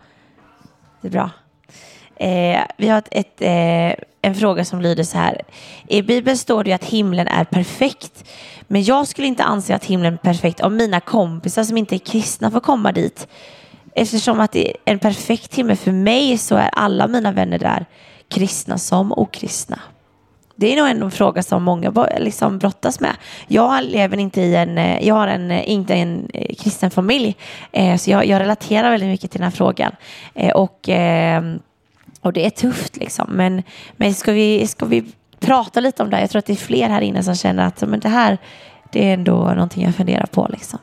Det är bra. Eh, vi har ett, ett, eh, en fråga som lyder så här. I Bibeln står det att himlen är perfekt. Men jag skulle inte anse att himlen är perfekt om mina kompisar som inte är kristna får komma dit. Eftersom att det är en perfekt himmel för mig så är alla mina vänner där kristna som okristna. Det är nog en fråga som många liksom brottas med. Jag lever inte i en, eh, jag har en, eh, inte en eh, kristen familj, eh, så jag, jag relaterar väldigt mycket till den här frågan. Eh, och, eh, och det är tufft liksom. Men, men ska, vi, ska vi prata lite om det här? Jag tror att det är fler här inne som känner att men det här, det är ändå någonting jag funderar på liksom.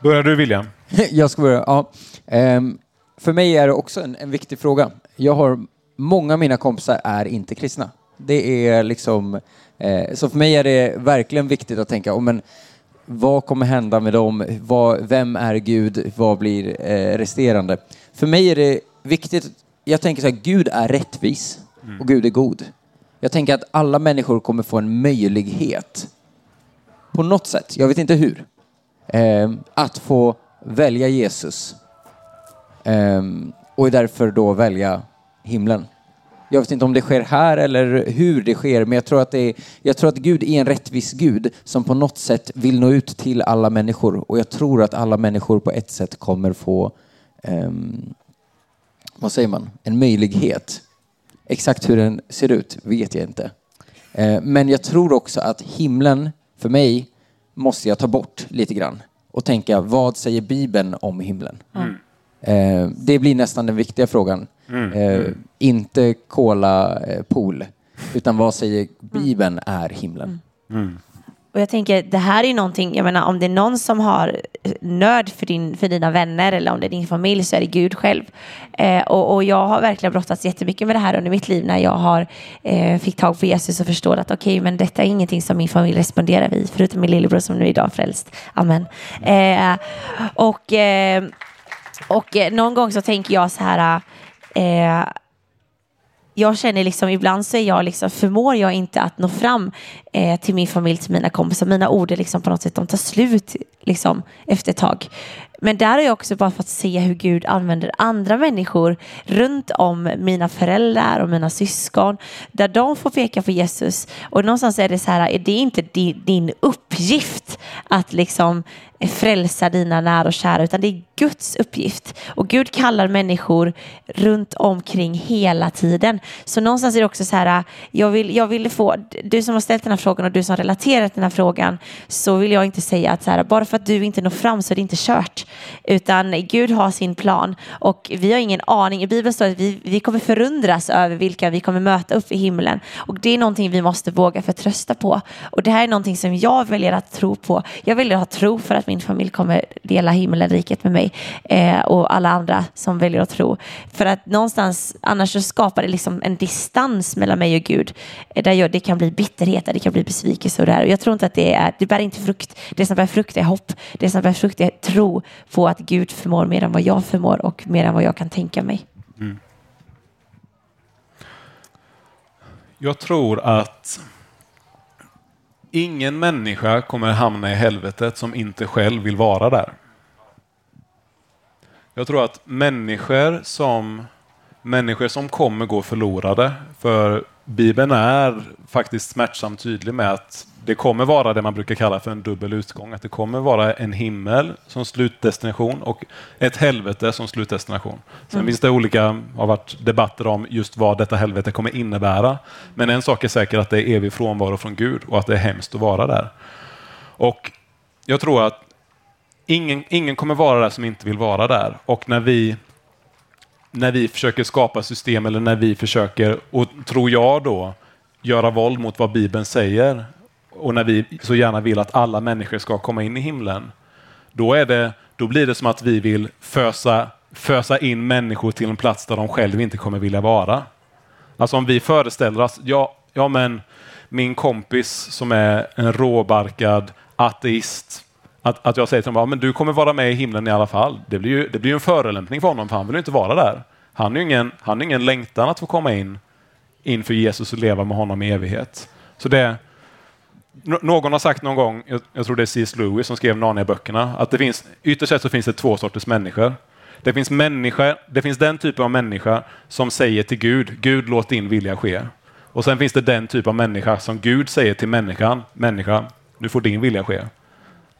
Börjar du William? jag ska börja. Ja. Ehm, för mig är det också en, en viktig fråga. Jag har, många av mina kompisar är inte kristna. Det är liksom, eh, så för mig är det verkligen viktigt att tänka, oh, men, vad kommer hända med dem? Vad, vem är Gud? Vad blir eh, resterande? För mig är det viktigt, jag tänker så här, Gud är rättvis och Gud är god. Jag tänker att alla människor kommer få en möjlighet på något sätt, jag vet inte hur, eh, att få välja Jesus Ehm, och därför då välja himlen. Jag vet inte om det sker här eller hur det sker, men jag tror att, det är, jag tror att Gud är en rättvis Gud som på något sätt vill nå ut till alla människor. Och jag tror att alla människor på ett sätt kommer få, um, vad säger man, en möjlighet. Exakt hur den ser ut vet jag inte. Uh, men jag tror också att himlen, för mig, måste jag ta bort lite grann och tänka, vad säger Bibeln om himlen? Mm. Eh, det blir nästan den viktiga frågan. Eh, inte cola eh, pool, utan vad säger Bibeln är himlen? Och jag tänker, det här är ju någonting, jag menar om det är någon som har nörd för, din, för dina vänner eller om det är din familj så är det Gud själv. Eh, och, och jag har verkligen brottats jättemycket med det här under mitt liv när jag har eh, fick tag på Jesus och förstår att okej, men detta är ingenting som min familj responderar vid, förutom min lillebror som nu idag är frälst. Amen. Eh, och, eh, och eh, någon gång så tänker jag så här, eh, jag känner liksom ibland så är jag liksom, förmår jag inte att nå fram eh, till min familj, till mina kompisar. Mina ord är liksom på något sätt, de tar slut liksom efter ett tag. Men där har jag också bara fått se hur Gud använder andra människor runt om mina föräldrar och mina syskon. Där de får peka på Jesus. Och någonstans är det så här, är det inte din, din uppgift att liksom frälsa dina nära och kära, utan det är Guds uppgift. Och Gud kallar människor runt omkring hela tiden. Så någonstans är det också så här, jag vill, jag vill få, du som har ställt den här frågan och du som har relaterat den här frågan, så vill jag inte säga att så här, bara för att du inte når fram så är det inte kört. Utan Gud har sin plan och vi har ingen aning. I Bibeln står att vi, vi kommer förundras över vilka vi kommer möta upp i himlen. Och det är någonting vi måste våga förtrösta på. Och det här är någonting som jag väljer att tro på. Jag väljer att ha tro för att min familj kommer dela himmelriket med mig eh, och alla andra som väljer att tro. För att någonstans, annars så skapar det liksom en distans mellan mig och Gud. Eh, där jag, det kan bli bitterhet, där det kan bli besvikelse och där. Och jag tror inte att det är, det bär inte frukt. Det som bär frukt är hopp. Det som bär frukt är tro på att Gud förmår mer än vad jag förmår och mer än vad jag kan tänka mig. Mm. Jag tror att ingen människa kommer hamna i helvetet som inte själv vill vara där. Jag tror att människor som, människor som kommer gå förlorade, för Bibeln är faktiskt smärtsamt tydlig med att det kommer vara det man brukar kalla för en dubbel utgång. Att det kommer vara en himmel som slutdestination och ett helvete som slutdestination. Sen mm. finns det olika, har varit debatter om just vad detta helvete kommer innebära. Men en sak är säker att det är evig frånvaro från Gud och att det är hemskt att vara där. Och jag tror att ingen, ingen kommer vara där som inte vill vara där. Och när vi när vi försöker skapa system eller när vi försöker, och tror jag då, göra våld mot vad Bibeln säger, och när vi så gärna vill att alla människor ska komma in i himlen, då, är det, då blir det som att vi vill fösa, fösa in människor till en plats där de själva inte kommer vilja vara. Alltså om vi föreställer oss, ja, ja men min kompis som är en råbarkad ateist, att, att jag säger till honom, men du kommer vara med i himlen i alla fall. Det blir ju det blir en förolämpning för honom, för han vill inte vara där. Han har ingen, han ingen längtan att få komma in inför Jesus och leva med honom i evighet. Så det, någon har sagt någon gång, jag, jag tror det är C.S. Lewis som skrev Narnia-böckerna, att det finns, ytterst sett så finns det två sorters människor. Det finns, människa, det finns den typen av människa som säger till Gud, Gud låt din vilja ske. Och sen finns det den typ av människa som Gud säger till människan, människa, nu får din vilja ske.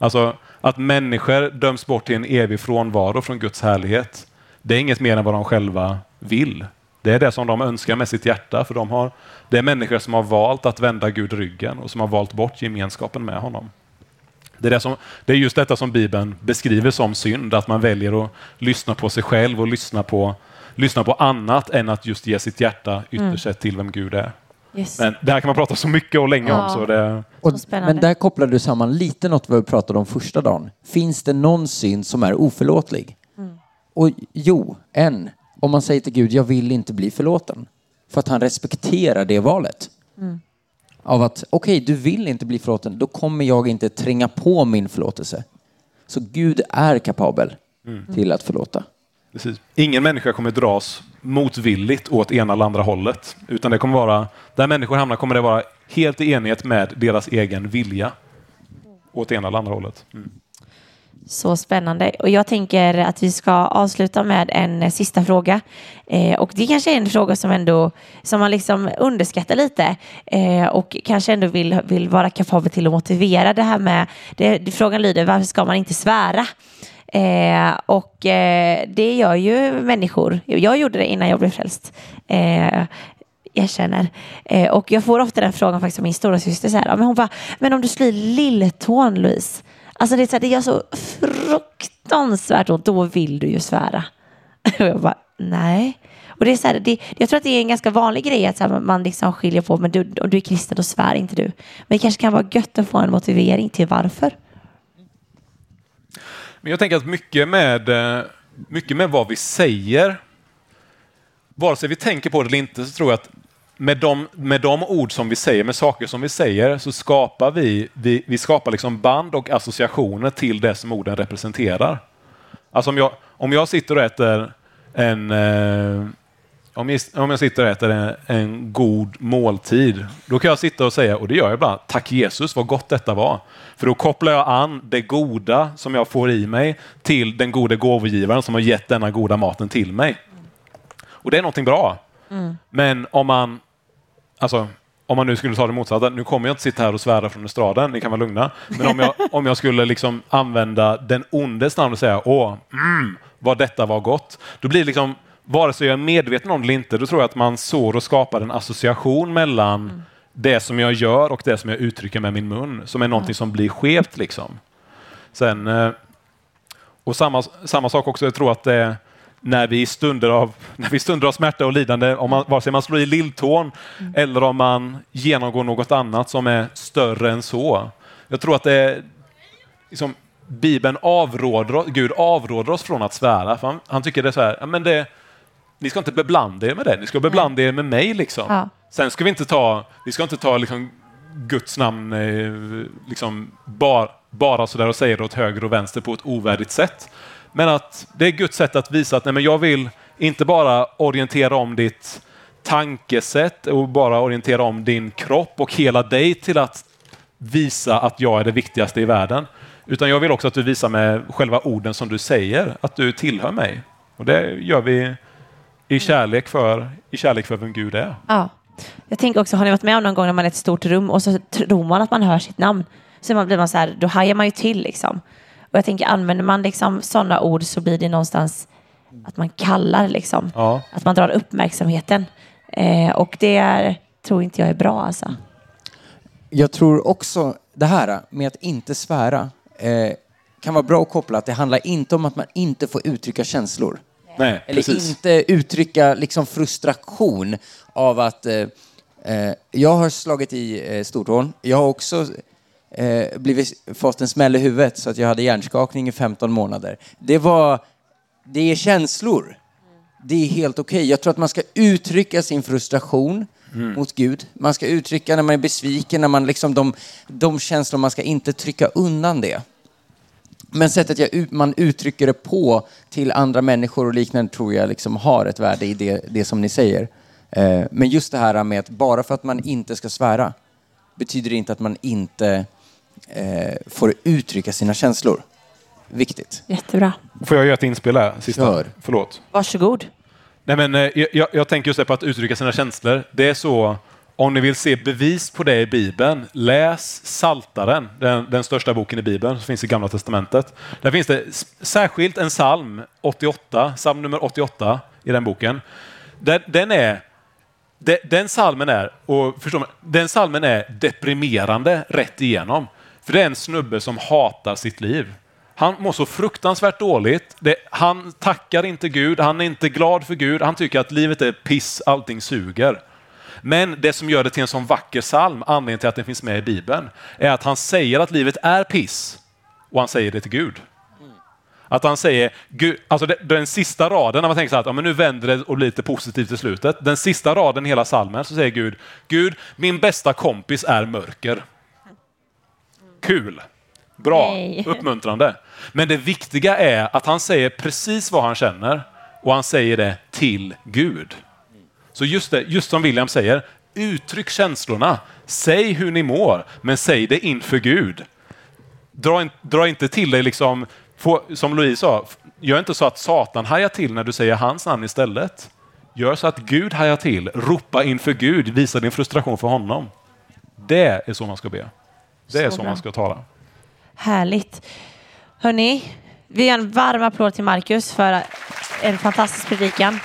Alltså att människor döms bort till en evig frånvaro från Guds härlighet. Det är inget mer än vad de själva vill. Det är det som de önskar med sitt hjärta, för de har, det är människor som har valt att vända Gud ryggen och som har valt bort gemenskapen med honom. Det är, det, som, det är just detta som Bibeln beskriver som synd, att man väljer att lyssna på sig själv och lyssna på, lyssna på annat än att just ge sitt hjärta ytterst mm. till vem Gud är. Yes. Men det här kan man prata så mycket och länge ja. om. Så det... Och, men där kopplar du samman lite något vad vi pratade om första dagen. Finns det någon synd som är oförlåtlig? Mm. Och jo, en om man säger till Gud, jag vill inte bli förlåten. För att han respekterar det valet. Mm. Av att, okej, okay, du vill inte bli förlåten, då kommer jag inte tränga på min förlåtelse. Så Gud är kapabel mm. till att förlåta. Precis. Ingen människa kommer dras motvilligt åt ena eller andra hållet. Utan det kommer vara, där människor hamnar kommer det vara helt i enlighet med deras egen vilja. Åt ena eller andra hållet. Mm. Så spännande. Och jag tänker att vi ska avsluta med en eh, sista fråga. Eh, och det kanske är en fråga som ändå som man liksom underskattar lite eh, och kanske ändå vill, vill vara kapabel till att motivera det här med. Det, frågan lyder varför ska man inte svära? Eh, och eh, det gör ju människor. Jag gjorde det innan jag blev frälst. Eh, jag känner. Eh, och jag får ofta den frågan faktiskt av min stora syster så här, men hon bara, men om du slår lilltån Louise, Alltså det, är så här, det gör så fruktansvärt ont. Då vill du ju svära. Och jag bara, nej. Och det är så här, det, jag tror att det är en ganska vanlig grej att här, man liksom skiljer på, men du, om du är kristen då svär inte du. Men det kanske kan vara gött att få en motivering till varför. Men jag tänker att mycket med, eh, mycket med vad vi säger, vare sig vi tänker på det eller inte, så tror jag att med de, med de ord som vi säger, med saker som vi säger, så skapar vi, vi, vi skapar liksom band och associationer till det som orden representerar. Alltså om jag, om jag sitter och äter en eh, om jag, om jag sitter och äter en, en, god måltid, då kan jag sitta och säga, och det gör jag ibland, tack Jesus vad gott detta var. För då kopplar jag an det goda som jag får i mig till den gode gåvogivaren som har gett denna goda maten till mig. Och det är någonting bra. Mm. Men om man Alltså, om man nu skulle ta det motsatta, nu kommer jag inte sitta här och svära från estraden, ni kan vara lugna. Men om jag, om jag skulle liksom använda den ondes namn och säga åh, mm, vad detta var gott, då blir det liksom, vare sig jag är medveten om det eller inte, då tror jag att man sår och skapar en association mellan mm. det som jag gör och det som jag uttrycker med min mun, som är någonting som blir skevt. Liksom. Sen, eh, och samma, samma sak också, jag tror att det när vi stunder av, när vi stunder av smärta och lidande, om man, vare sig man slår i lilltån mm. eller om man genomgår något annat som är större än så. Jag tror att det är, liksom, Bibeln avråder, Gud avråder oss från att svära. Han, han tycker det är så här, men det, ni ska inte beblanda er med det, ni ska beblanda er med mig. Liksom. Ja. Sen ska vi inte ta, vi ska inte ta liksom, Guds namn eh, liksom, bar, bara sådär och säga det åt höger och vänster på ett ovärdigt sätt. Men att det är Guds sätt att visa att nej, men jag vill inte bara orientera om ditt tankesätt och bara orientera om din kropp och hela dig till att visa att jag är det viktigaste i världen. Utan jag vill också att du visar med själva orden som du säger att du tillhör mig. Och det gör vi i kärlek för, i kärlek för vem Gud är. Ja. Jag tänker också, har ni varit med om någon gång när man är i ett stort rum och så tror man att man hör sitt namn? Så man blir man så här, då hajar man ju till liksom. Och jag tänker, använder man liksom sådana ord så blir det någonstans att man kallar, liksom. Ja. Att man drar uppmärksamheten. Eh, och det är, tror inte jag är bra alltså. Jag tror också det här med att inte svära eh, kan vara bra att koppla att det handlar inte om att man inte får uttrycka känslor. Nej, Eller precis. inte uttrycka liksom frustration av att eh, eh jag har slagit i eh, stortån. Jag har också eh, blivit, fått en smäll i huvudet så att jag hade hjärnskakning i 15 månader. Det var, det är känslor. Det är helt okej. Jag tror att man ska uttrycka sin frustration mm. mot Gud. Man ska uttrycka när man är besviken, när man liksom de, de känslor, man ska inte trycka undan det. Men sättet jag, man uttrycker det på till andra människor och liknande tror jag liksom har ett värde i det, det som ni säger. Eh, men just det här med att bara för att man inte ska svära betyder det inte att man inte eh, får uttrycka sina känslor. Viktigt. Jättebra. Får jag göra ett inspel här? Sista? Kör. Förlåt. Varsågod. Nej, men, eh, jag, jag tänker just på att uttrycka sina känslor. Det är så, om ni vill se bevis på det i Bibeln, läs Saltaren, den, den största boken i Bibeln som finns i Gamla Testamentet. Där finns det särskilt en psalm, 88, psalm nummer 88 i den boken. Den, den är den salmen är, och förstår man, den salmen är deprimerande rätt igenom. För det är en snubbe som hatar sitt liv. Han mår så fruktansvärt dåligt. Det, han tackar inte Gud, han är inte glad för Gud, han tycker att livet är piss, allting suger. Men det som gör det till en sån vacker psalm, anledningen till att den finns med i Bibeln, är att han säger att livet är piss och han säger det till Gud. Att han säger, Gud, alltså den sista raden, när man tänker så här, att ja, men nu vänder det och blir lite positivt i slutet. Den sista raden i hela salmen så säger Gud, Gud, min bästa kompis är mörker. Kul! Bra, Nej. uppmuntrande. Men det viktiga är att han säger precis vad han känner och han säger det till Gud. Så just, det, just som William säger, uttryck känslorna. Säg hur ni mår, men säg det inför Gud. Dra, in, dra inte till dig liksom Få, som Louise sa, gör inte så att Satan hajar till när du säger hans namn istället. Gör så att Gud hajar till. Ropa inför Gud. Visa din frustration för honom. Det är så man ska be. Det är så, så man ska tala. Härligt. Hörni, vi ger en varm applåd till Marcus för en fantastisk predikan.